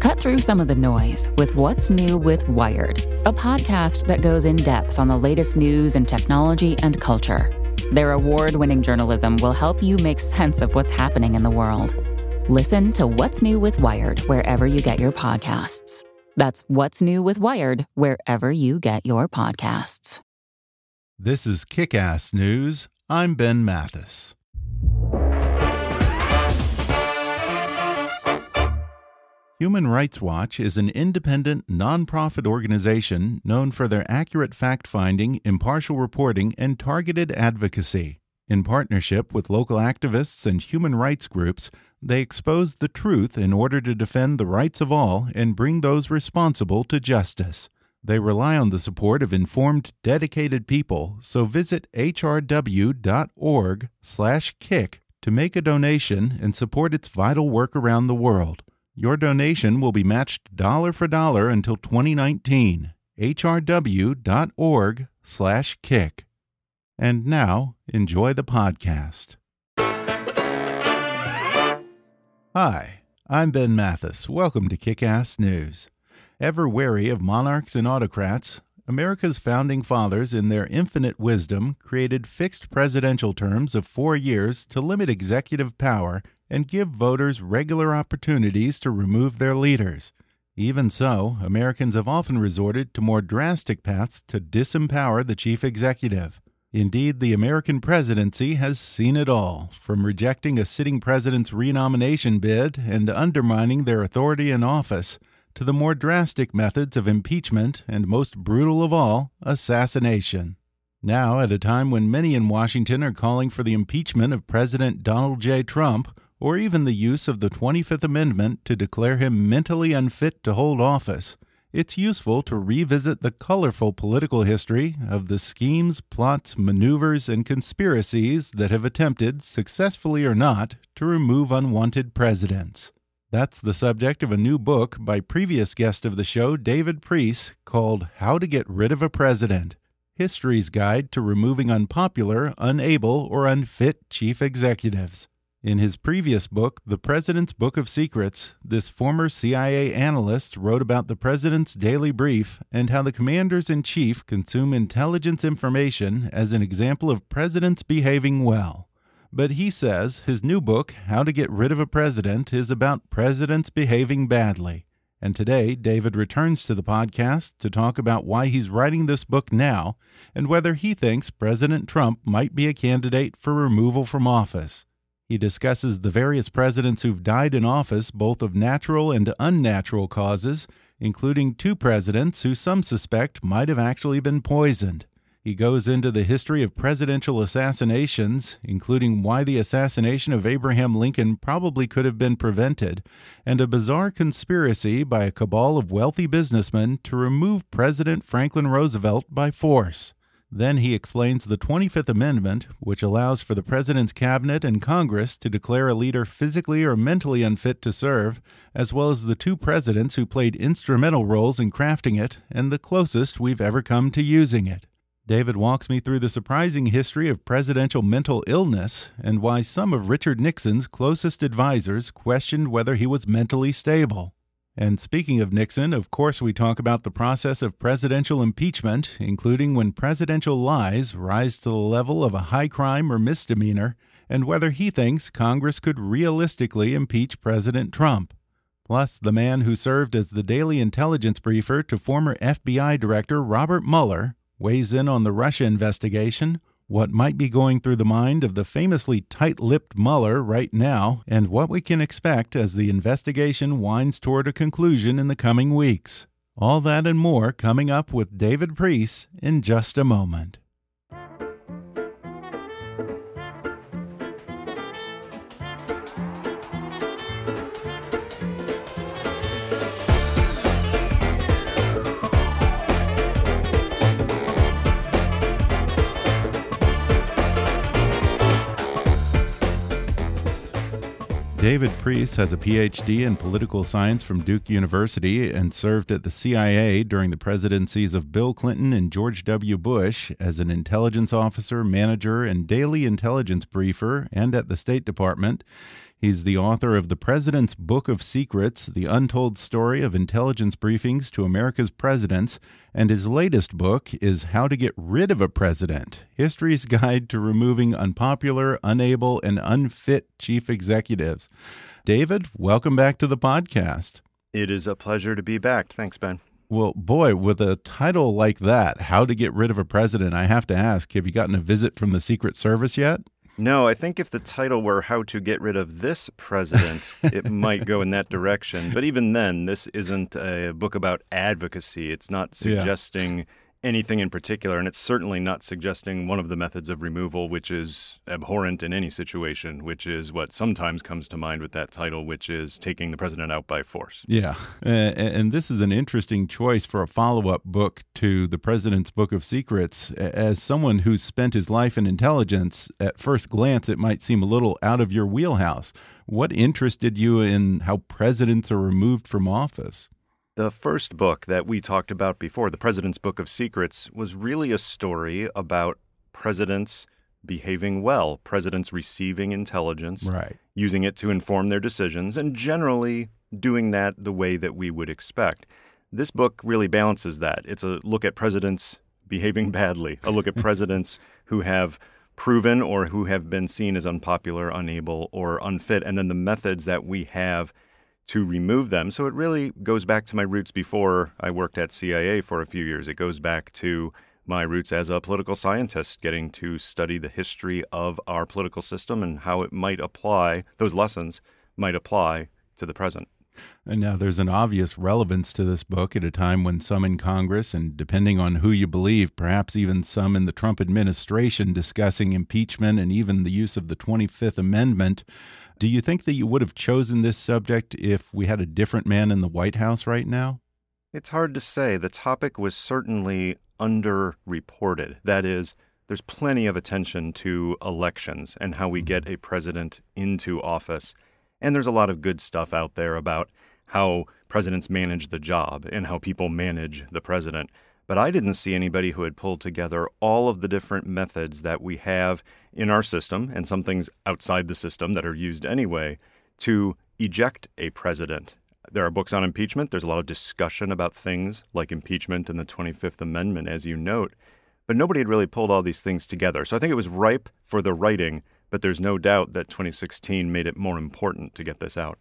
Cut through some of the noise with What's New with Wired, a podcast that goes in depth on the latest news and technology and culture. Their award winning journalism will help you make sense of what's happening in the world. Listen to What's New with Wired wherever you get your podcasts. That's What's New with Wired wherever you get your podcasts. This is Kick Ass News. I'm Ben Mathis. Human Rights Watch is an independent, nonprofit organization known for their accurate fact finding, impartial reporting, and targeted advocacy. In partnership with local activists and human rights groups, they expose the truth in order to defend the rights of all and bring those responsible to justice. They rely on the support of informed, dedicated people, so visit hrw.org/kick to make a donation and support its vital work around the world. Your donation will be matched dollar for dollar until 2019. hrw.org/kick. And now, enjoy the podcast. Hi, I'm Ben Mathis. Welcome to Kick Ass News. Ever wary of monarchs and autocrats, America's founding fathers, in their infinite wisdom, created fixed presidential terms of four years to limit executive power and give voters regular opportunities to remove their leaders. Even so, Americans have often resorted to more drastic paths to disempower the chief executive. Indeed, the American presidency has seen it all, from rejecting a sitting president's renomination bid and undermining their authority in office, to the more drastic methods of impeachment and, most brutal of all, assassination. Now, at a time when many in Washington are calling for the impeachment of President Donald J. Trump, or even the use of the 25th Amendment to declare him mentally unfit to hold office, it's useful to revisit the colorful political history of the schemes, plots, maneuvers, and conspiracies that have attempted, successfully or not, to remove unwanted presidents. That's the subject of a new book by previous guest of the show, David Priess, called How to Get Rid of a President History's Guide to Removing Unpopular, Unable, or Unfit Chief Executives. In his previous book, The President's Book of Secrets, this former CIA analyst wrote about the president's daily brief and how the commanders in chief consume intelligence information as an example of presidents behaving well. But he says his new book, How to Get Rid of a President, is about presidents behaving badly. And today, David returns to the podcast to talk about why he's writing this book now and whether he thinks President Trump might be a candidate for removal from office. He discusses the various presidents who've died in office, both of natural and unnatural causes, including two presidents who some suspect might have actually been poisoned. He goes into the history of presidential assassinations, including why the assassination of Abraham Lincoln probably could have been prevented, and a bizarre conspiracy by a cabal of wealthy businessmen to remove President Franklin Roosevelt by force. Then he explains the 25th Amendment, which allows for the President's cabinet and Congress to declare a leader physically or mentally unfit to serve, as well as the two presidents who played instrumental roles in crafting it and the closest we've ever come to using it. David walks me through the surprising history of presidential mental illness and why some of Richard Nixon's closest advisers questioned whether he was mentally stable. And speaking of Nixon, of course, we talk about the process of presidential impeachment, including when presidential lies rise to the level of a high crime or misdemeanor, and whether he thinks Congress could realistically impeach President Trump. Plus, the man who served as the daily intelligence briefer to former FBI Director Robert Mueller weighs in on the Russia investigation, what might be going through the mind of the famously tight lipped Mueller right now, and what we can expect as the investigation winds toward a conclusion in the coming weeks. All that and more coming up with David Priess in just a moment. David Priess has a PhD in political science from Duke University and served at the CIA during the presidencies of Bill Clinton and George W. Bush as an intelligence officer, manager, and daily intelligence briefer, and at the State Department. He's the author of The President's Book of Secrets The Untold Story of Intelligence Briefings to America's Presidents. And his latest book is How to Get Rid of a President History's Guide to Removing Unpopular, Unable, and Unfit Chief Executives. David, welcome back to the podcast. It is a pleasure to be back. Thanks, Ben. Well, boy, with a title like that, How to Get Rid of a President, I have to ask have you gotten a visit from the Secret Service yet? No, I think if the title were How to Get Rid of This President, it might go in that direction. But even then, this isn't a book about advocacy. It's not suggesting yeah anything in particular, and it's certainly not suggesting one of the methods of removal which is abhorrent in any situation, which is what sometimes comes to mind with that title, which is taking the president out by force. Yeah. And this is an interesting choice for a follow up book to the President's Book of Secrets. As someone who's spent his life in intelligence, at first glance, it might seem a little out of your wheelhouse. What interested you in how presidents are removed from office? The first book that we talked about before, The President's Book of Secrets, was really a story about presidents behaving well, presidents receiving intelligence, right. using it to inform their decisions, and generally doing that the way that we would expect. This book really balances that. It's a look at presidents behaving badly, a look at presidents who have proven or who have been seen as unpopular, unable, or unfit, and then the methods that we have to remove them. So it really goes back to my roots before I worked at CIA for a few years. It goes back to my roots as a political scientist, getting to study the history of our political system and how it might apply, those lessons might apply to the present. And now there's an obvious relevance to this book at a time when some in Congress, and depending on who you believe, perhaps even some in the Trump administration discussing impeachment and even the use of the 25th Amendment. Do you think that you would have chosen this subject if we had a different man in the White House right now? It's hard to say. The topic was certainly underreported. That is, there's plenty of attention to elections and how we hmm. get a president into office. And there's a lot of good stuff out there about how presidents manage the job and how people manage the president. But I didn't see anybody who had pulled together all of the different methods that we have in our system and some things outside the system that are used anyway to eject a president. There are books on impeachment. There's a lot of discussion about things like impeachment and the 25th Amendment, as you note. But nobody had really pulled all these things together. So I think it was ripe for the writing, but there's no doubt that 2016 made it more important to get this out.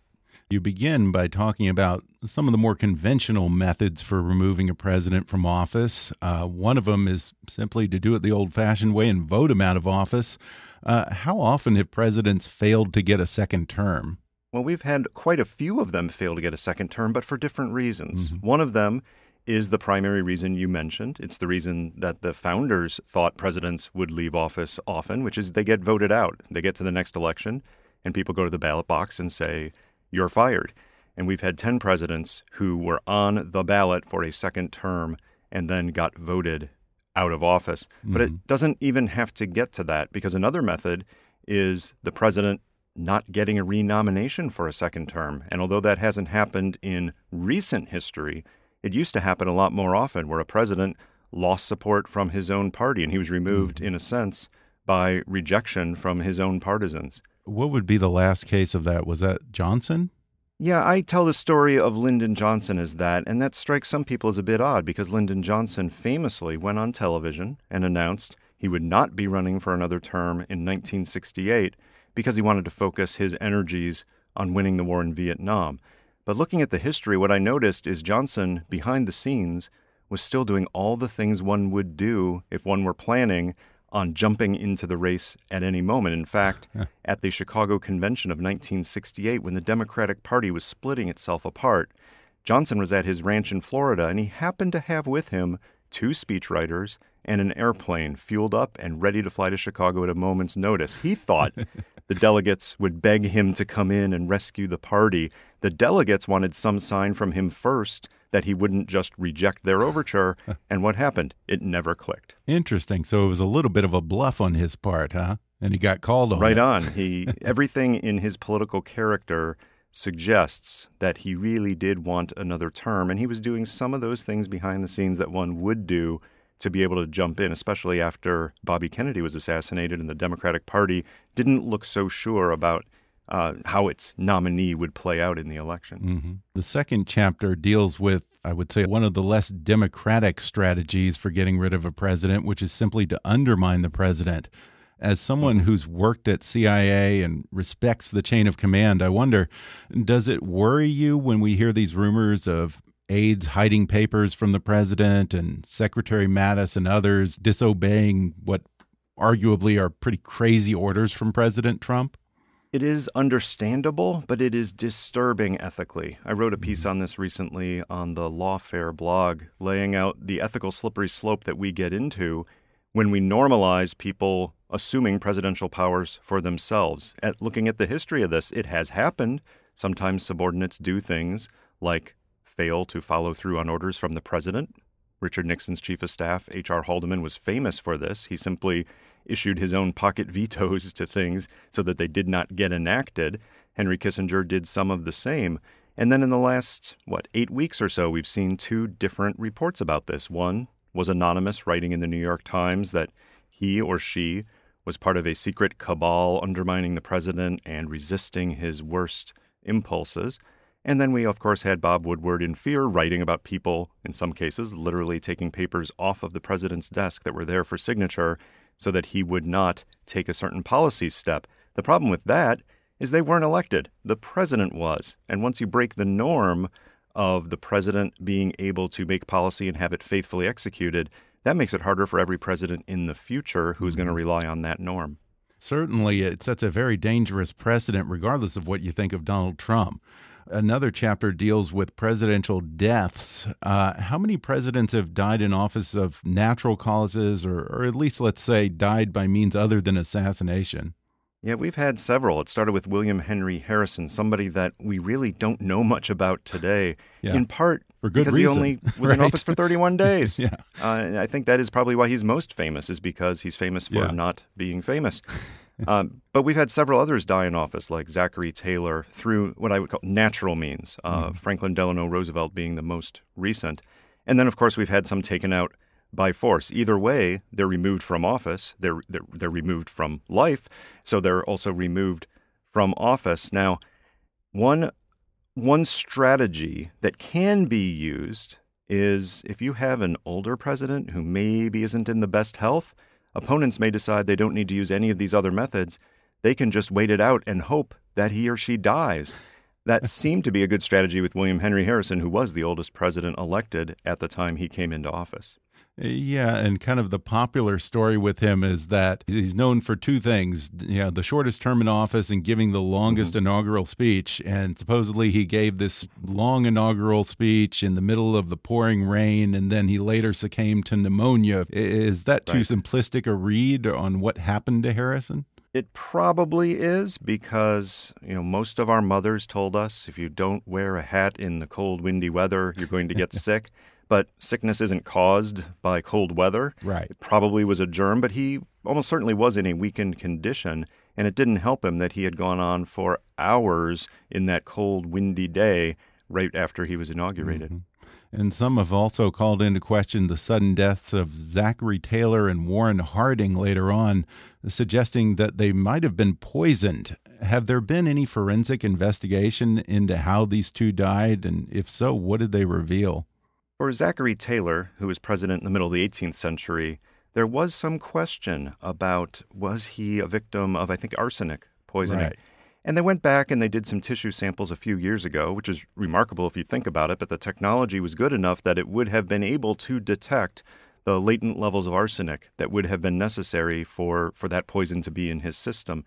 You begin by talking about some of the more conventional methods for removing a president from office. Uh, one of them is simply to do it the old fashioned way and vote him out of office. Uh, how often have presidents failed to get a second term? Well, we've had quite a few of them fail to get a second term, but for different reasons. Mm -hmm. One of them is the primary reason you mentioned. It's the reason that the founders thought presidents would leave office often, which is they get voted out. They get to the next election, and people go to the ballot box and say, you're fired. And we've had 10 presidents who were on the ballot for a second term and then got voted out of office. Mm-hmm. But it mm-hmm. doesn't even have to get to that because another method is the president not getting a renomination for a second term. And although that hasn't happened in recent history, it used to happen a lot more often where a president lost support from his own party and he was removed, mm-hmm. in a sense, by rejection from his own partisans. What would be the last case of that? Was that Johnson? Yeah, I tell the story of Lyndon Johnson as that, and that strikes some people as a bit odd because Lyndon Johnson famously went on television and announced he would not be running for another term in 1968 because he wanted to focus his energies on winning the war in Vietnam. But looking at the history, what I noticed is Johnson, behind the scenes, was still doing all the things one would do if one were planning on jumping into the race at any moment. In fact, at the Chicago Convention of 1968, when the Democratic Party was splitting itself apart, Johnson was at his ranch in Florida and he happened to have with him two speechwriters and an airplane fueled up and ready to fly to Chicago at a moment's notice. He thought the delegates would beg him to come in and rescue the party. The delegates wanted some sign from him first that he wouldn't just reject their overture. and what happened? It never clicked. Interesting. So it was a little bit of a bluff on his part, huh? And he got called on. Right it. on. He everything in his political character suggests that he really did want another term, and he was doing some of those things behind the scenes that one would do to be able to jump in, especially after Bobby Kennedy was assassinated and the Democratic Party didn't look so sure about uh, how its nominee would play out in the election. Mm-hmm. The second chapter deals with, I would say, one of the less democratic strategies for getting rid of a president, which is simply to undermine the president. As someone who's worked at CIA and respects the chain of command, I wonder does it worry you when we hear these rumors of aides hiding papers from the president and Secretary Mattis and others disobeying what arguably are pretty crazy orders from President Trump? It is understandable, but it is disturbing ethically. I wrote a mm-hmm. piece on this recently on the Lawfare blog, laying out the ethical slippery slope that we get into when we normalize people assuming presidential powers for themselves. At looking at the history of this, it has happened. Sometimes subordinates do things like fail to follow through on orders from the president. Richard Nixon's chief of staff, H.R. Haldeman, was famous for this. He simply issued his own pocket vetoes to things so that they did not get enacted. Henry Kissinger did some of the same. And then in the last, what, eight weeks or so, we've seen two different reports about this. One was anonymous, writing in the New York Times that he or she was part of a secret cabal undermining the president and resisting his worst impulses. And then we, of course, had Bob Woodward in fear writing about people, in some cases, literally taking papers off of the president's desk that were there for signature so that he would not take a certain policy step. The problem with that is they weren't elected. The president was. And once you break the norm of the president being able to make policy and have it faithfully executed, that makes it harder for every president in the future who's going to mm-hmm. rely on that norm. Certainly, it sets a very dangerous precedent, regardless of what you think of Donald Trump. Another chapter deals with presidential deaths. Uh, how many presidents have died in office of natural causes, or, or at least, let's say, died by means other than assassination? Yeah, we've had several. It started with William Henry Harrison, somebody that we really don't know much about today, Yeah. in part For good because reason. he only was in office for 31 days. Yeah. Uh, and I think that is probably why he's most famous, is because he's famous for Yeah. not being famous. Um, but we've had several others die in office, like Zachary Taylor, through what I would call natural means, uh, Mm-hmm. Franklin Delano Roosevelt being the most recent. And then, of course, we've had some taken out by force. Either way, they're removed from office, they're, they're, they're removed from life, so they're also removed from office. Now, one one strategy that can be used is if you have an older president who maybe isn't in the best health, opponents may decide they don't need to use any of these other methods. They can just wait it out and hope that he or she dies. That seemed to be a good strategy with William Henry Harrison, who was the oldest president elected at the time he came into office. Yeah, and kind of the popular story with him is that he's known for two things. You know, the shortest term in office and giving the longest mm-hmm. inaugural speech. And supposedly he gave this long inaugural speech in the middle of the pouring rain, and then he later succumbed to pneumonia. Is that too Right. simplistic a read on what happened to Harrison? It probably is because, you know, most of our mothers told us if you don't wear a hat in the cold, windy weather, you're going to get sick. But sickness isn't caused by cold weather. Right. It probably was a germ, but he almost certainly was in a weakened condition. And it didn't help him that he had gone on for hours in that cold, windy day right after he was inaugurated. Mm-hmm. And some have also called into question the sudden deaths of Zachary Taylor and Warren Harding later on, suggesting that they might have been poisoned. Have there been any forensic investigation into how these two died? And if so, what did they reveal? For Zachary Taylor, who was president in the middle of the 18th century, there was some question about was he a victim of, I think, arsenic poisoning. Right. And they went back and they did some tissue samples a few years ago, which is remarkable if you think about it, but the technology was good enough that it would have been able to detect the latent levels of arsenic that would have been necessary for, for that poison to be in his system.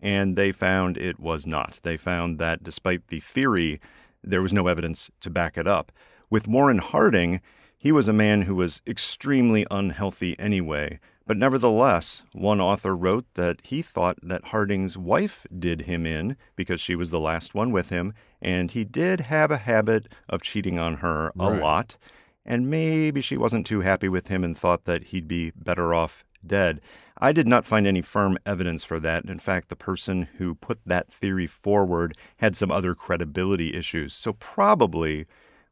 And they found it was not. They found that despite the theory, there was no evidence to back it up. With Warren Harding, he was a man who was extremely unhealthy anyway. But nevertheless, one author wrote that he thought that Harding's wife did him in because she was the last one with him, and he did have a habit of cheating on her a Right. lot. And maybe she wasn't too happy with him and thought that he'd be better off dead. I did not find any firm evidence for that. In fact, the person who put that theory forward had some other credibility issues. So probably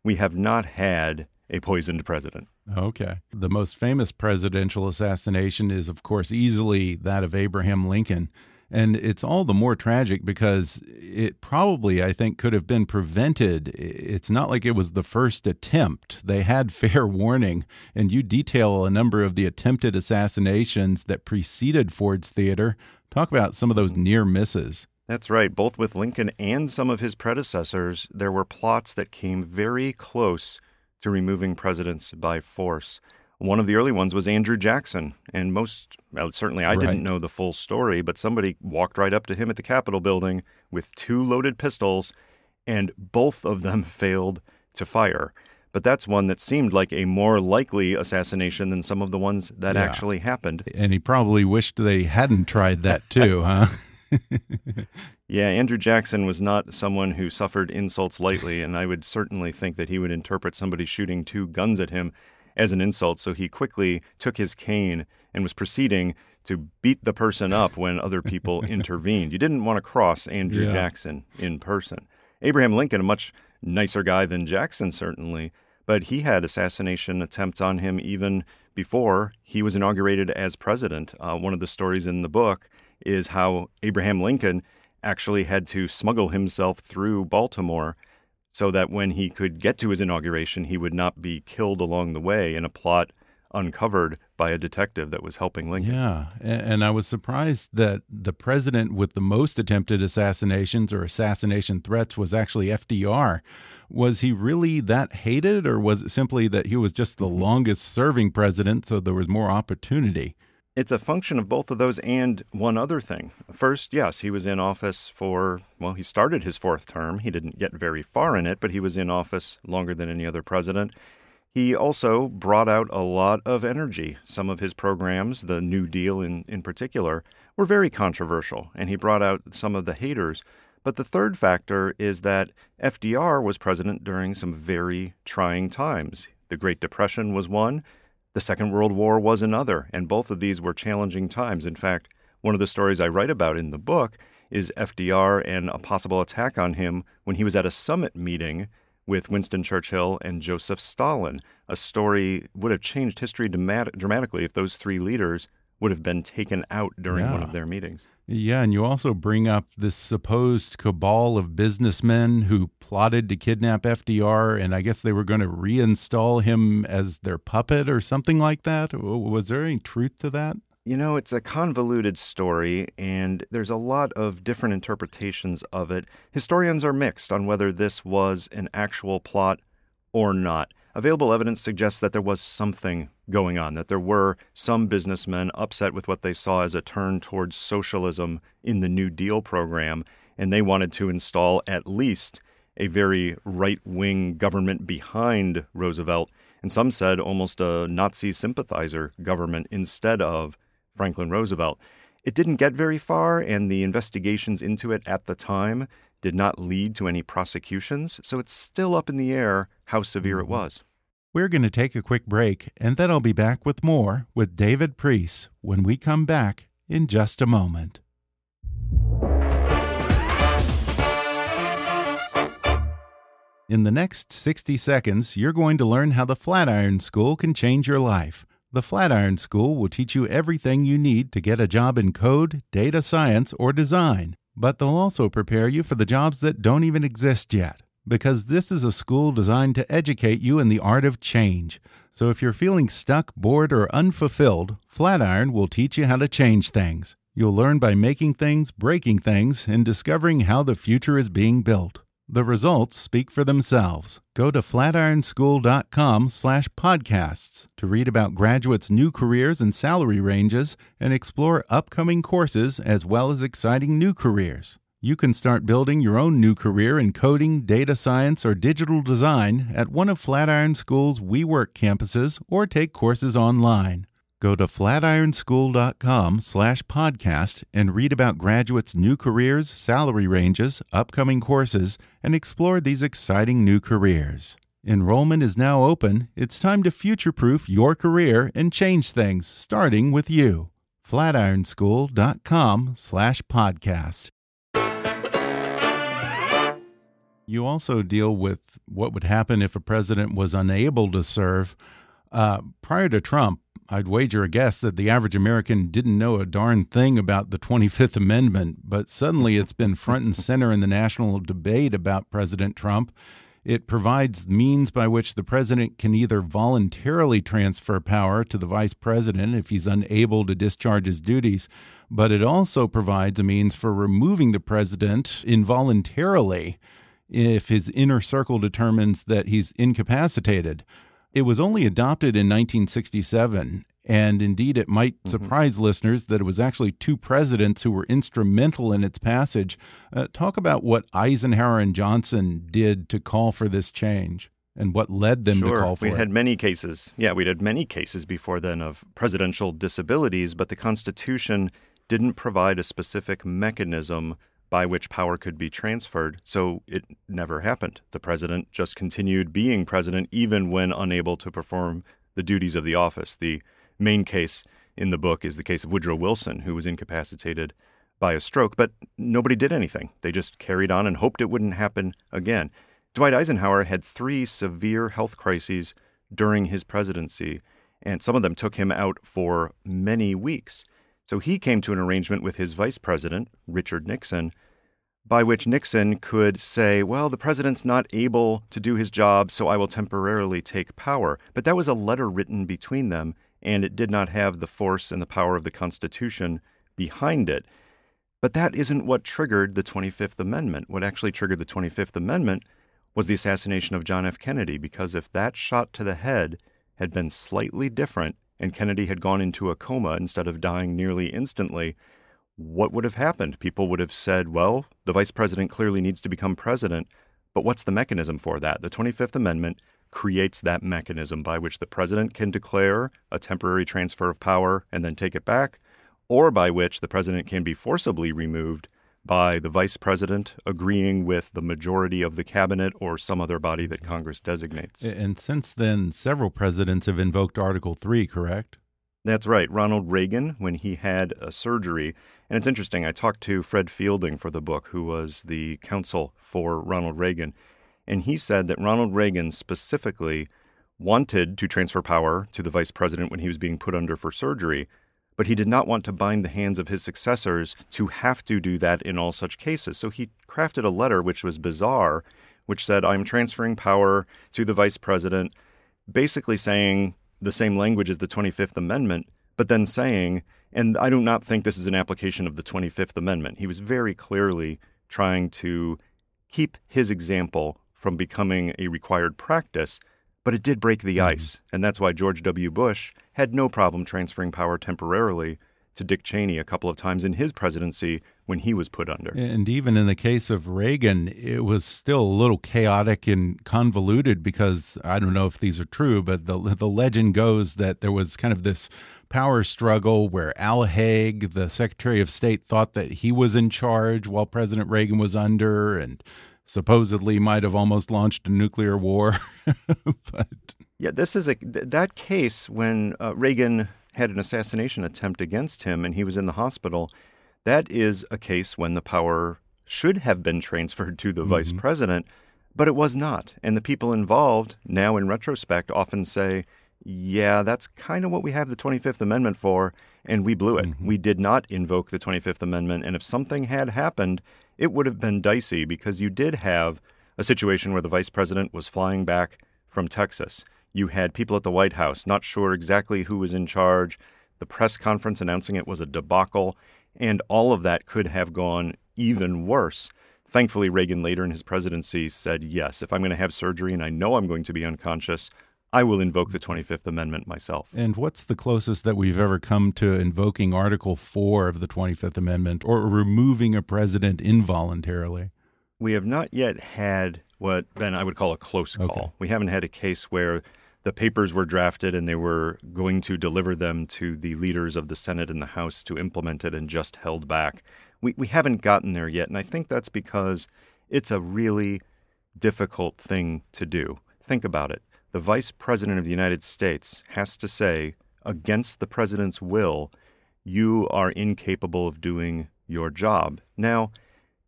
we have not had a poisoned president. Okay. The most famous presidential assassination is, of course, easily that of Abraham Lincoln. And it's all the more tragic because it probably, I think, could have been prevented. It's not like it was the first attempt. They had fair warning. And you detail a number of the attempted assassinations that preceded Ford's Theater. Talk about some of those near misses. That's right. Both with Lincoln and some of his predecessors, there were plots that came very close to removing presidents by force. One of the early ones was Andrew Jackson, and most well, certainly I right. didn't know the full story, but somebody walked right up to him at the Capitol building with two loaded pistols, and both of them failed to fire. But that's one that seemed like a more likely assassination than some of the ones that yeah. actually happened. And he probably wished they hadn't tried that too, huh? yeah, Andrew Jackson was not someone who suffered insults lightly, and I would certainly think that he would interpret somebody shooting two guns at him as an insult. So he quickly took his cane and was proceeding to beat the person up when other people intervened. You didn't want to cross Andrew yeah. Jackson in person. Abraham Lincoln, a much nicer guy than Jackson, certainly, but he had assassination attempts on him even before he was inaugurated as president. Uh, one of the stories in the book is how Abraham Lincoln actually had to smuggle himself through Baltimore so that when he could get to his inauguration, he would not be killed along the way in a plot uncovered by a detective that was helping Lincoln. Yeah, and I was surprised that the president with the most attempted assassinations or assassination threats was actually FDR. Was he really that hated, or was it simply that he was just the mm-hmm. longest serving president, so there was more opportunity? It's a function of both of those and one other thing. First, yes, he was in office for, well, he started his fourth term. He didn't get very far in it, but he was in office longer than any other president. He also brought out a lot of energy. Some of his programs, the New Deal in, in particular, were very controversial, and he brought out some of the haters. But the third factor is that FDR was president during some very trying times. The Great Depression was one. The Second World War was another, and both of these were challenging times. In fact, one of the stories I write about in the book is FDR and a possible attack on him when he was at a summit meeting with Winston Churchill and Joseph Stalin. A story would have changed history dramatically if those three leaders would have been taken out during yeah. one of their meetings. Yeah, and you also bring up this supposed cabal of businessmen who plotted to kidnap FDR, and I guess they were going to reinstall him as their puppet or something like that. Was there any truth to that? You know, it's a convoluted story, and there's a lot of different interpretations of it. Historians are mixed on whether this was an actual plot or not. Available evidence suggests that there was something going on, that there were some businessmen upset with what they saw as a turn towards socialism in the New Deal program, and they wanted to install at least a very right wing government behind Roosevelt, and some said almost a Nazi sympathizer government instead of Franklin Roosevelt. It didn't get very far, and the investigations into it at the time did not lead to any prosecutions, so it's still up in the air how severe it mm-hmm. was. We're going to take a quick break, and then I'll be back with more with David Priess when we come back in just a moment. In the next 60 seconds, you're going to learn how the Flatiron School can change your life. The Flatiron School will teach you everything you need to get a job in code, data science, or design. But they'll also prepare you for the jobs that don't even exist yet. Because this is a school designed to educate you in the art of change. So if you're feeling stuck, bored, or unfulfilled, Flatiron will teach you how to change things. You'll learn by making things, breaking things, and discovering how the future is being built. The results speak for themselves. Go to flatironschool.com slash podcasts to read about graduates' new careers and salary ranges and explore upcoming courses as well as exciting new careers. You can start building your own new career in coding, data science, or digital design at one of Flatiron School's WeWork campuses or take courses online. Go to flatironschool.com slash podcast and read about graduates' new careers, salary ranges, upcoming courses, and explore these exciting new careers. Enrollment is now open. It's time to future proof your career and change things, starting with you. flatironschool.com slash podcast. You also deal with what would happen if a president was unable to serve. Uh, prior to Trump, I'd wager a guess that the average American didn't know a darn thing about the 25th Amendment, but suddenly it's been front and center in the national debate about President Trump. It provides means by which the president can either voluntarily transfer power to the vice president if he's unable to discharge his duties, but it also provides a means for removing the president involuntarily if his inner circle determines that he's incapacitated. It was only adopted in 1967, and indeed it might mm -hmm. surprise listeners that it was actually two presidents who were instrumental in its passage. Uh, talk about what Eisenhower and Johnson did to call for this change and what led them sure. to call for we it. We had many cases. Yeah, we'd had many cases before then of presidential disabilities, but the Constitution didn't provide a specific mechanism by which power could be transferred. So it never happened. The president just continued being president even when unable to perform the duties of the office. The main case in the book is the case of Woodrow Wilson, who was incapacitated by a stroke, but nobody did anything. They just carried on and hoped it wouldn't happen again. Dwight Eisenhower had three severe health crises during his presidency, and some of them took him out for many weeks. So he came to an arrangement with his vice president, Richard Nixon, by which Nixon could say, well, the president's not able to do his job, so I will temporarily take power. But that was a letter written between them, and it did not have the force and the power of the Constitution behind it. But that isn't what triggered the 25th Amendment. What actually triggered the 25th Amendment was the assassination of John F. Kennedy, because if that shot to the head had been slightly different and Kennedy had gone into a coma instead of dying nearly instantly, what would have happened? People would have said, well, the vice president clearly needs to become president, but what's the mechanism for that? The 25th Amendment creates that mechanism by which the president can declare a temporary transfer of power and then take it back, or by which the president can be forcibly removed by the vice president agreeing with the majority of the cabinet or some other body that Congress designates. And since then, several presidents have invoked Article 3, correct? That's right. Ronald Reagan, when he had a surgery, and it's interesting, I talked to Fred Fielding for the book, who was the counsel for Ronald Reagan, and he said that Ronald Reagan specifically wanted to transfer power to the vice president when he was being put under for surgery, but he did not want to bind the hands of his successors to have to do that in all such cases. So he crafted a letter which was bizarre, which said, I'm transferring power to the vice president, basically saying the same language as the 25th Amendment, but then saying, and I do not think this is an application of the 25th Amendment. He was very clearly trying to keep his example from becoming a required practice, but it did break the mm-hmm. ice. And that's why George W. Bush had no problem transferring power temporarily to Dick Cheney a couple of times in his presidency when he was put under. And even in the case of Reagan, it was still a little chaotic and convoluted because I don't know if these are true, but the the legend goes that there was kind of this power struggle where Al Haig, the Secretary of State, thought that he was in charge while President Reagan was under and supposedly might have almost launched a nuclear war. but yeah, this is a that case when uh, Reagan had an assassination attempt against him and he was in the hospital, that is a case when the power should have been transferred to the mm-hmm. vice president, but it was not. And the people involved, now in retrospect, often say, yeah, that's kind of what we have the 25th Amendment for, and we blew it. Mm-hmm. We did not invoke the 25th Amendment, and if something had happened, it would have been dicey because you did have a situation where the vice president was flying back from Texas. You had people at the White House not sure exactly who was in charge. The press conference announcing it was a debacle, and all of that could have gone even worse. Thankfully, Reagan later in his presidency said, Yes, if I'm going to have surgery and I know I'm going to be unconscious, I will invoke the 25th Amendment myself. And what's the closest that we've ever come to invoking Article 4 of the 25th Amendment or removing a president involuntarily? We have not yet had what, Ben, I would call a close call. Okay. We haven't had a case where the papers were drafted and they were going to deliver them to the leaders of the Senate and the House to implement it and just held back. We, we haven't gotten there yet. And I think that's because it's a really difficult thing to do. Think about it. The Vice President of the United States has to say, against the President's will, you are incapable of doing your job. Now,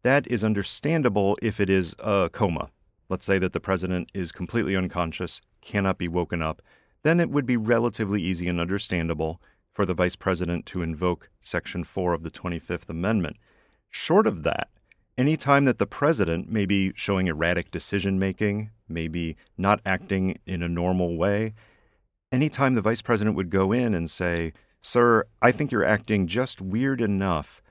that is understandable if it is a coma. Let's say that the president is completely unconscious, cannot be woken up, then it would be relatively easy and understandable for the vice president to invoke Section 4 of the 25th Amendment. Short of that, any time that the president may be showing erratic decision making, maybe not acting in a normal way, anytime the vice president would go in and say, Sir, I think you're acting just weird enough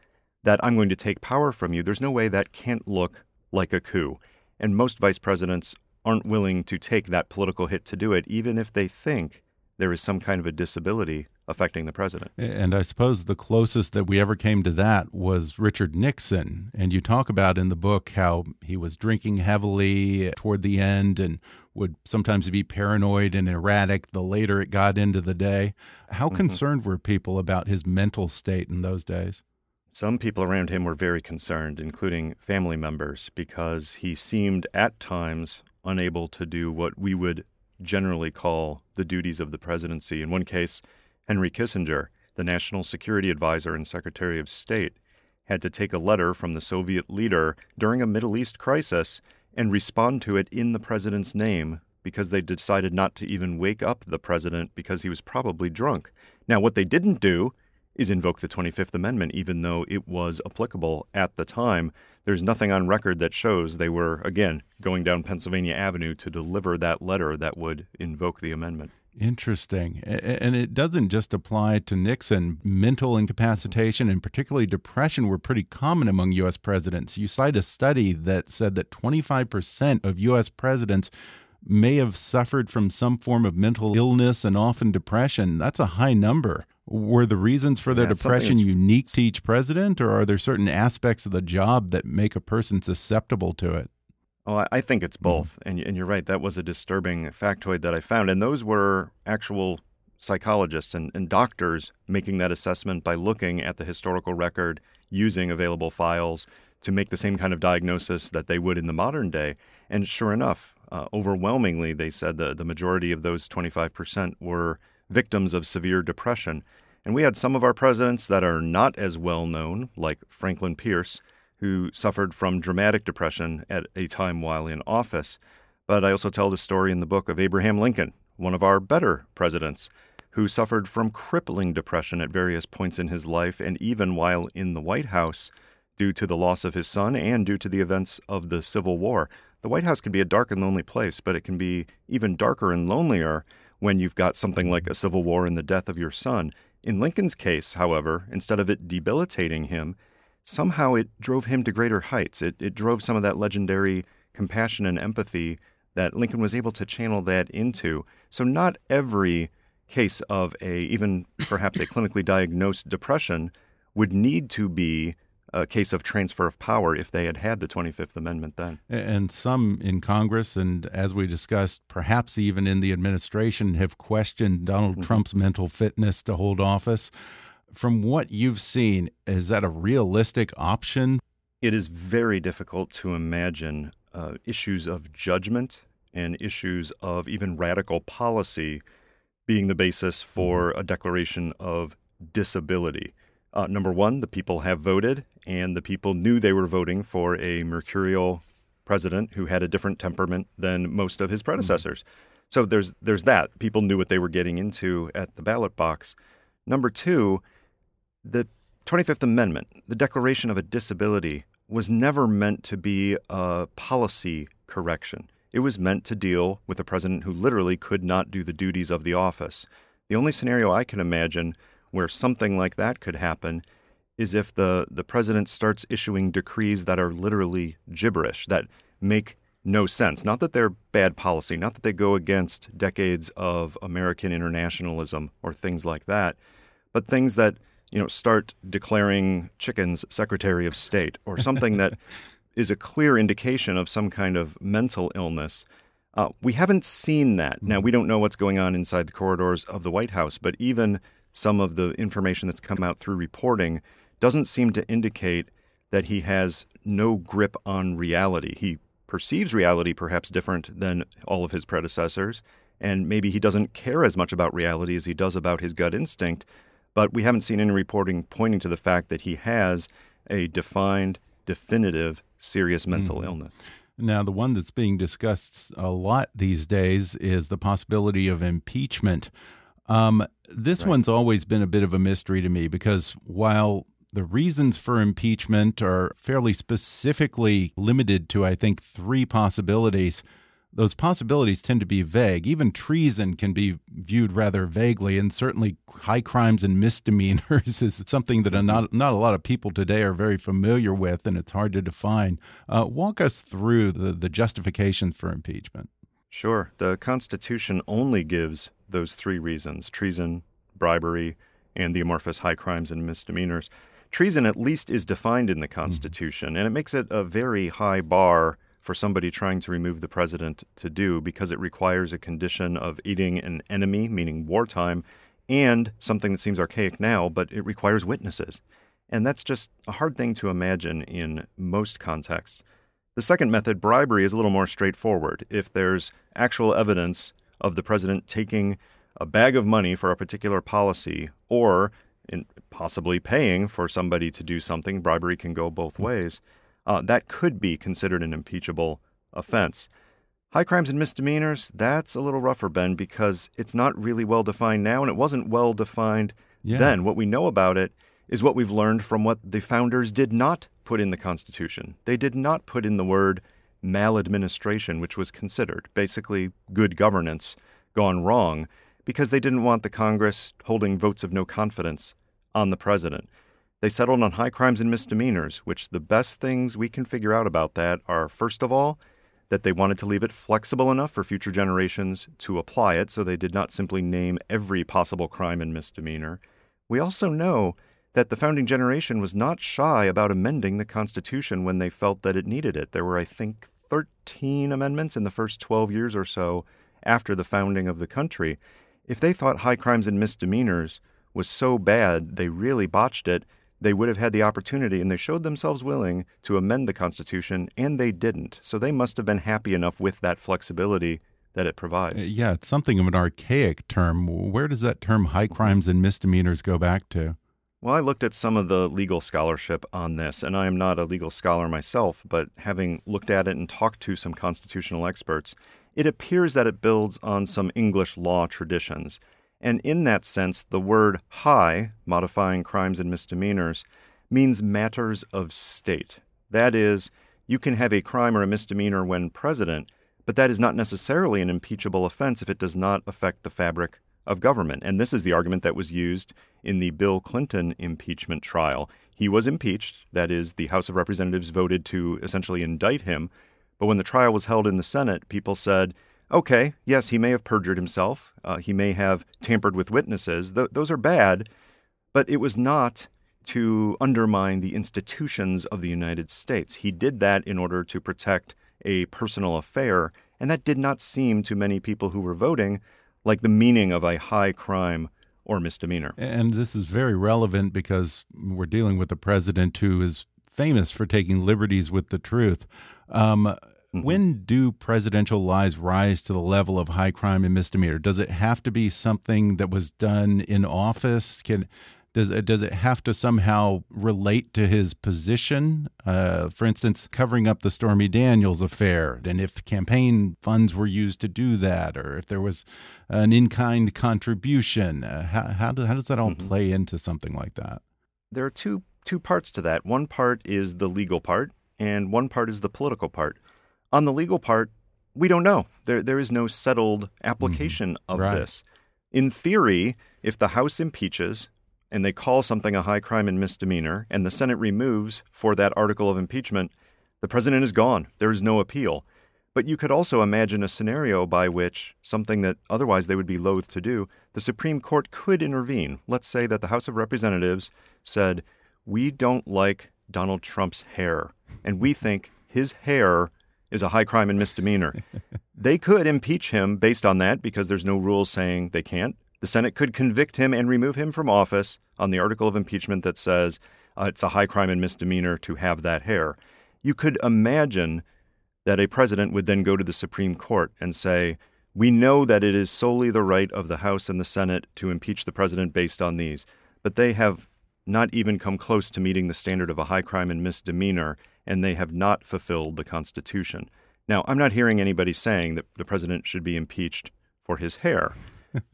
that I'm going to take power from you, there's no way that can't look like a coup. And most vice presidents aren't willing to take that political hit to do it, even if they think there is some kind of a disability affecting the president. And I suppose the closest that we ever came to that was Richard Nixon. And you talk about in the book how he was drinking heavily toward the end and would sometimes be paranoid and erratic the later it got into the day. How mm -hmm. concerned were people about his mental state in those days? Some people around him were very concerned, including family members, because he seemed at times unable to do what we would generally call the duties of the presidency. In one case, Henry Kissinger, the national security advisor and secretary of state, had to take a letter from the Soviet leader during a Middle East crisis and respond to it in the president's name because they decided not to even wake up the president because he was probably drunk. Now, what they didn't do is invoke the 25th Amendment, even though it was applicable at the time. There's nothing on record that shows they were, again, going down Pennsylvania Avenue to deliver that letter that would invoke the amendment. Interesting. And it doesn't just apply to Nixon. Mental incapacitation and particularly depression were pretty common among U.S. presidents. You cite a study that said that 25% of U.S. presidents may have suffered from some form of mental illness and often depression. That's a high number. Were the reasons for their yeah, depression unique to each president, or are there certain aspects of the job that make a person susceptible to it? Oh, I think it's mm-hmm. both. Mm. And, and you're right. That was a disturbing factoid that I found. And those were actual psychologists and, and doctors making that assessment by looking at the historical record, using available files to make the same kind of diagnosis that they would in the modern day. And sure enough, uh, overwhelmingly, they said the, the majority of those 25% were victims of severe depression. And we had some of our presidents that are not as well known, like Franklin Pierce, who suffered from dramatic depression at a time while in office. But I also tell the story in the book of Abraham Lincoln, one of our better presidents, who suffered from crippling depression at various points in his life and even while in the White House due to the loss of his son and due to the events of the Civil War. The White House can be a dark and lonely place, but it can be even darker and lonelier when you've got something like a civil war and the death of your son. In Lincoln's case, however, instead of it debilitating him, somehow it drove him to greater heights. It, it drove some of that legendary compassion and empathy that Lincoln was able to channel that into. So not every case of a even perhaps a clinically diagnosed depression would need to be a case of transfer of power if they had had the 25th Amendment then. And some in Congress, and as we discussed, perhaps even in the administration, have questioned Donald mm -hmm. Trump's mental fitness to hold office. From what you've seen, is that a realistic option? It is very difficult to imagine uh, issues of judgment and issues of even radical policy being the basis for mm-hmm. a declaration of disability. Uh, number one, the people have voted, and the people knew they were voting for a mercurial president who had a different temperament than most of his mm-hmm. predecessors. Mm-hmm. So there's there's that. People knew what they were getting into at the ballot box. Number two, the 25th Amendment, the declaration of a disability, was never meant to be a policy correction. It was meant to deal with a president who literally could not do the duties of the office. The only scenario I can imagine where something like that could happen is if the, the president starts issuing decrees that are literally gibberish, that make no sense. Not that they're bad policy, not that they go against decades of American internationalism or things like that, but things that, you know, start declaring chickens Secretary of State or something that is a clear indication of some kind of mental illness. Uh, we haven't seen that. Now, we don't know what's going on inside the corridors of the White House, but even some of the information that's come out through reporting doesn't seem to indicate that he has no grip on reality. He perceives reality perhaps different than all of his predecessors, and maybe he doesn't care as much about reality as he does about his gut instinct. But we haven't seen any reporting pointing to the fact that he has a defined, definitive, serious mental mm. illness. Now, the one that's being discussed a lot these days is the possibility of impeachment. Um, this right. one's always been a bit of a mystery to me because while the reasons for impeachment are fairly specifically limited to, I think, three possibilities, those possibilities tend to be vague. Even treason can be viewed rather vaguely, and certainly high crimes and misdemeanors is something that not not a lot of people today are very familiar with, and it's hard to define. Uh, walk us through the the justifications for impeachment. Sure. The Constitution only gives those three reasons: treason, bribery, and the amorphous high crimes and misdemeanors. Treason, at least, is defined in the mm-hmm. Constitution, mm -hmm. and it makes it a very high bar for somebody trying to remove the president to do because it requires a condition of aiding an enemy, meaning wartime, and something that seems archaic now, but it requires witnesses. And that's just a hard thing to imagine in most contexts. The second method, bribery, is a little more straightforward. If there's actual evidence of the president taking a bag of money for a particular policy or possibly paying for somebody to do something, bribery can go both ways uh, that could be considered an impeachable offense. High crimes and misdemeanors, that's a little rougher, Ben, because it's not really well defined now, and it wasn't well defined yeah. then. What we know about it is what we've learned from what the founders did not put in the Constitution. They did not put in the word maladministration, which was considered basically good governance gone wrong, because they didn't want the Congress holding votes of no confidence on the president. They settled on high crimes and misdemeanors, which the best things we can figure out about that are, first of all, that they wanted to leave it flexible enough for future generations to apply it, so they did not simply name every possible crime and misdemeanor. We also know that the founding generation was not shy about amending the Constitution when they felt that it needed it. There were, I think, 13 amendments in the first 12 years or so after the founding of the country. If they thought high crimes and misdemeanors was so bad they really botched it, they would have had the opportunity and they showed themselves willing to amend the Constitution, and they didn't. So they must have been happy enough with that flexibility that it provides. Yeah, it's something of an archaic term. Where does that term high crimes and misdemeanors go back to? Well, I looked at some of the legal scholarship on this, and I am not a legal scholar myself, but having looked at it and talked to some constitutional experts, it appears that it builds on some English law traditions. And in that sense, the word high, modifying crimes and misdemeanors, means matters of state. That is, you can have a crime or a misdemeanor when president, but that is not necessarily an impeachable offense if it does not affect the fabric of government. And this is the argument that was used in the Bill Clinton impeachment trial. He was impeached, that is, the House of Representatives voted to essentially indict him. But when the trial was held in the Senate, people said, okay, yes, he may have perjured himself. Uh, he may have tampered with witnesses. Th- those are bad, but it was not to undermine the institutions of the United States. He did that in order to protect a personal affair, and that did not seem to many people who were voting like the meaning of a high crime or misdemeanor. And this is very relevant because we're dealing with a president who is famous for taking liberties with the truth. Um, Mm -hmm. When do presidential lies rise to the level of high crime and misdemeanor? Does it have to be something that was done in office? Can does it, does it have to somehow relate to his position? Uh, for instance, covering up the Stormy Daniels affair, and if campaign funds were used to do that, or if there was an in-kind contribution, uh, how how, do, how does that all mm -hmm. play into something like that? There are two two parts to that. One part is the legal part, and one part is the political part. On the legal part, we don't know. There, there is no settled application mm-hmm. of right. this. In theory, if the House impeaches and they call something a high crime and misdemeanor, and the Senate removes for that article of impeachment, the president is gone. There is no appeal. But you could also imagine a scenario by which something that otherwise they would be loath to do, the Supreme Court could intervene. Let's say that the House of Representatives said, We don't like Donald Trump's hair, and we think his hair is a high crime and misdemeanor. they could impeach him based on that because there's no rules saying they can't. The Senate could convict him and remove him from office on the article of impeachment that says uh, it's a high crime and misdemeanor to have that hair. You could imagine that a president would then go to the Supreme Court and say, We know that it is solely the right of the House and the Senate to impeach the president based on these. but they have not even come close to meeting the standard of a high crime and misdemeanor, and they have not fulfilled the Constitution. Now, I'm not hearing anybody saying that the president should be impeached for his hair,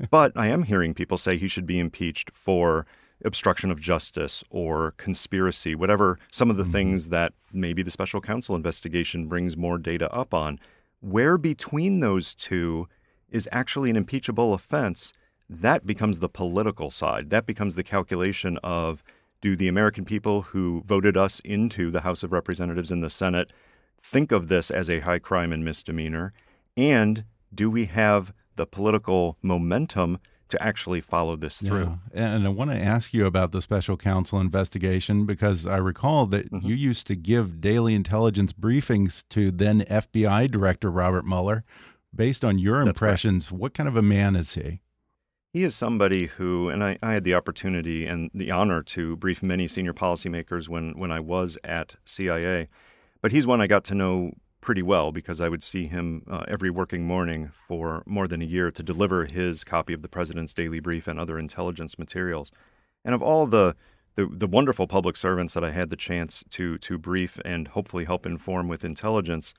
but I am hearing people say he should be impeached for obstruction of justice or conspiracy, whatever some of the mm-hmm. things that maybe the special counsel investigation brings more data up on. Where between those two is actually an impeachable offense, that becomes the political side. That becomes the calculation of do the American people who voted us into the House of Representatives and the Senate think of this as a high crime and misdemeanor? And do we have the political momentum to actually follow this through. Yeah. And I want to ask you about the special counsel investigation because I recall that mm -hmm. you used to give daily intelligence briefings to then FBI Director Robert Mueller. Based on your impressions, right. what kind of a man is he? He is somebody who, and I, I, had the opportunity and the honor to brief many senior policymakers when, when I was at CIA, but he's one I got to know pretty well because I would see him uh, every working morning for more than a year to deliver his copy of the President's Daily Brief and other intelligence materials. And of all the, the, the wonderful public servants that I had the chance to to brief and hopefully help inform with intelligence,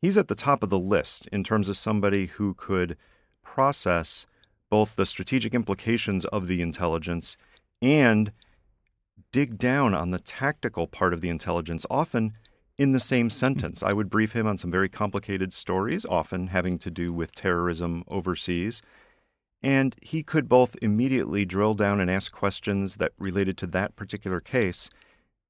he's at the top of the list in terms of somebody who could process both the strategic implications of the intelligence and dig down on the tactical part of the intelligence, often in the same sentence. I would brief him on some very complicated stories, often having to do with terrorism overseas. And he could both immediately drill down and ask questions that related to that particular case,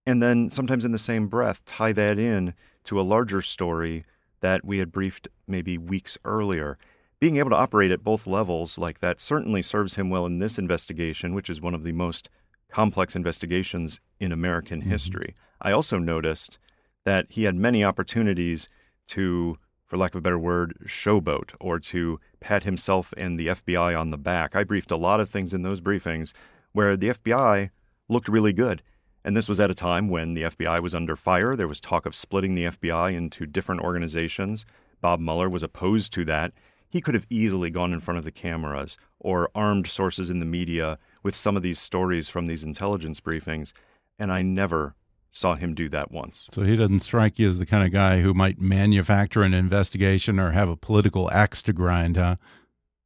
and then sometimes in the same breath tie that in to a larger story that we had briefed maybe weeks earlier. Being able to operate at both levels like that certainly serves him well in this investigation, which is one of the most complex investigations in American mm-hmm. history. I also noticed that he had many opportunities to, for lack of a better word, showboat or to pat himself and the FBI on the back. I briefed a lot of things in those briefings where the FBI looked really good. And this was at a time when the FBI was under fire. There was talk of splitting the FBI into different organizations. Bob Mueller was opposed to that. He could have easily gone in front of the cameras or armed sources in the media with some of these stories from these intelligence briefings. And I never saw him do that once. So he doesn't strike you as the kind of guy who might manufacture an investigation or have a political axe to grind, huh?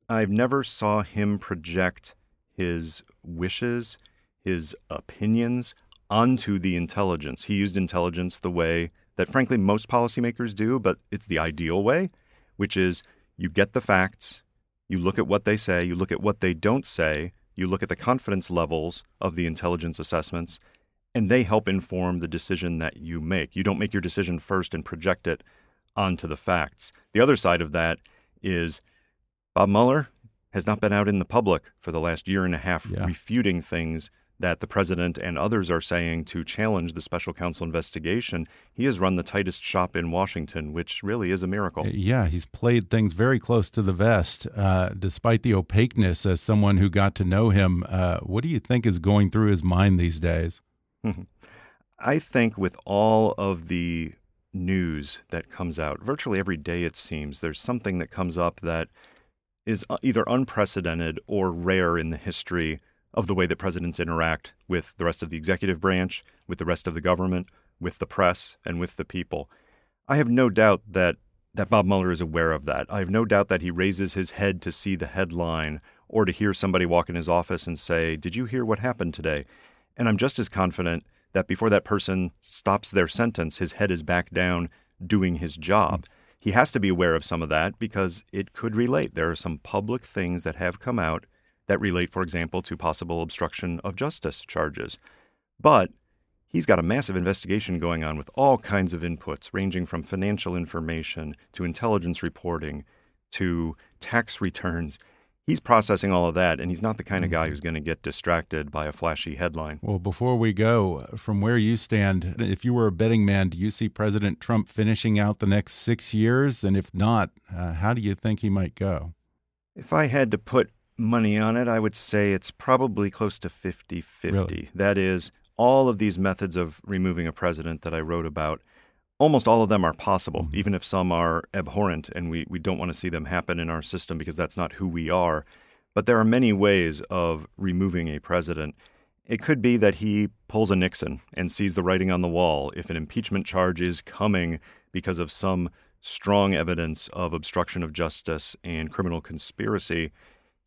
I've never saw him project his wishes, his opinions onto the intelligence. He used intelligence the way that frankly most policymakers do, but it's the ideal way, which is you get the facts, you look at what they say, you look at what they don't say, you look at the confidence levels of the intelligence assessments, and they help inform the decision that you make. You don't make your decision first and project it onto the facts. The other side of that is Bob Mueller has not been out in the public for the last year and a half yeah. refuting things that the president and others are saying to challenge the special counsel investigation. He has run the tightest shop in Washington, which really is a miracle. Yeah, he's played things very close to the vest, uh, despite the opaqueness. As someone who got to know him, uh, what do you think is going through his mind these days? I think with all of the news that comes out, virtually every day it seems, there's something that comes up that is uh, either unprecedented or rare in the history of the way that presidents interact with the rest of the executive branch, with the rest of the government, with the press, and with the people. I have no doubt that, that Bob Mueller is aware of that. I have no doubt that he raises his head to see the headline or to hear somebody walk in his office and say, Did you hear what happened today? And I'm just as confident that before that person stops their sentence, his head is back down doing his job. Mm-hmm. He has to be aware of some of that because it could relate. There are some public things that have come out that relate, for example, to possible obstruction of justice charges. But he's got a massive investigation going on with all kinds of inputs, ranging from financial information to intelligence reporting to tax returns he's processing all of that, and he's not the kind of guy mm-hmm. who's going to get distracted by a flashy headline. Well, before we go, from where you stand, if you were a betting man, do you see President Trump finishing out the next six years? And if not, uh, how do you think he might go? If I had to put money on it, I would say it's probably close to 50 50. Really? That is, all of these methods of removing a president that I wrote about almost all of them are possible, mm-hmm. even if some are abhorrent and we, we don't want to see them happen in our system because that's not who we are. But there are many ways of removing a president. It could be that he pulls a Nixon and sees the writing on the wall if an impeachment charge is coming because of some strong evidence of obstruction of justice and criminal conspiracy.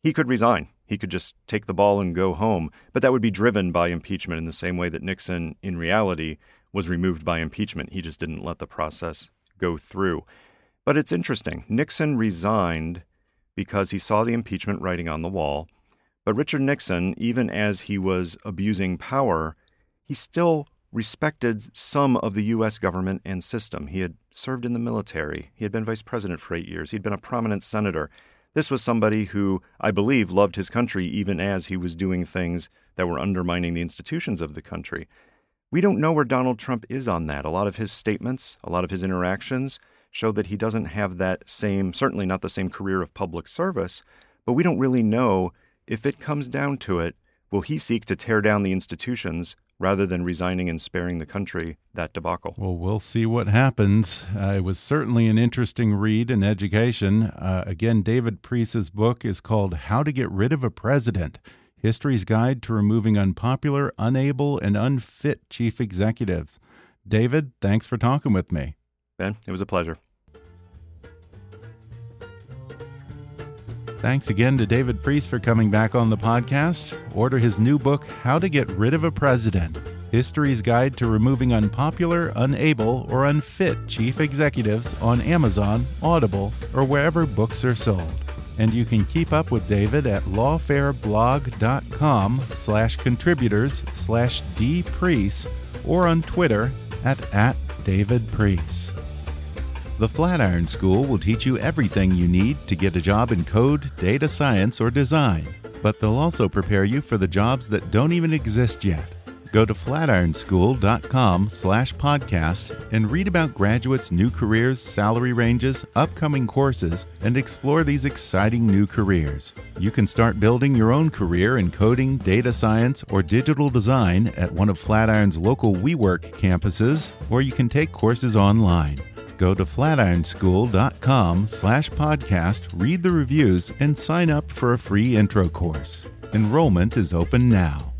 He could resign. He could just take the ball and go home, but that would be driven by impeachment in the same way that Nixon, in reality, was removed by impeachment. He just didn't let the process go through. But it's interesting. Nixon resigned because he saw the impeachment writing on the wall. But Richard Nixon, even as he was abusing power, he still respected some of the U.S. government and system. He had served in the military, he had been vice president for eight years, he'd been a prominent senator. This was somebody who, I believe, loved his country even as he was doing things that were undermining the institutions of the country. We don't know where Donald Trump is on that. A lot of his statements, a lot of his interactions show that he doesn't have that same, certainly not the same career of public service, but we don't really know if it comes down to it, will he seek to tear down the institutions rather than resigning and sparing the country that debacle? Well, we'll see what happens. Uh, it was certainly an interesting read and education. Uh, again, David Priess's book is called How to Get Rid of a President History's Guide to Removing Unpopular, Unable, and Unfit Chief Executives. David, thanks for talking with me. Ben, it was a pleasure. Thanks again to David Priess for coming back on the podcast. Order his new book, How to Get Rid of a President History's Guide to Removing Unpopular, Unable, or Unfit Chief Executives on Amazon, Audible, or wherever books are sold. And you can keep up with David at lawfareblog.com slash contributors slash dpriess or on Twitter at, at David Priess. The Flatiron School will teach you everything you need to get a job in code, data science, or design, but they'll also prepare you for the jobs that don't even exist yet. Go to flatironschool.com slash podcast and read about graduates' new careers, salary ranges, upcoming courses, and explore these exciting new careers. You can start building your own career in coding, data science, or digital design at one of Flatiron's local WeWork campuses, or you can take courses online go to flatironschool.com slash podcast, read the reviews, and sign up for a free intro course. Enrollment is open now.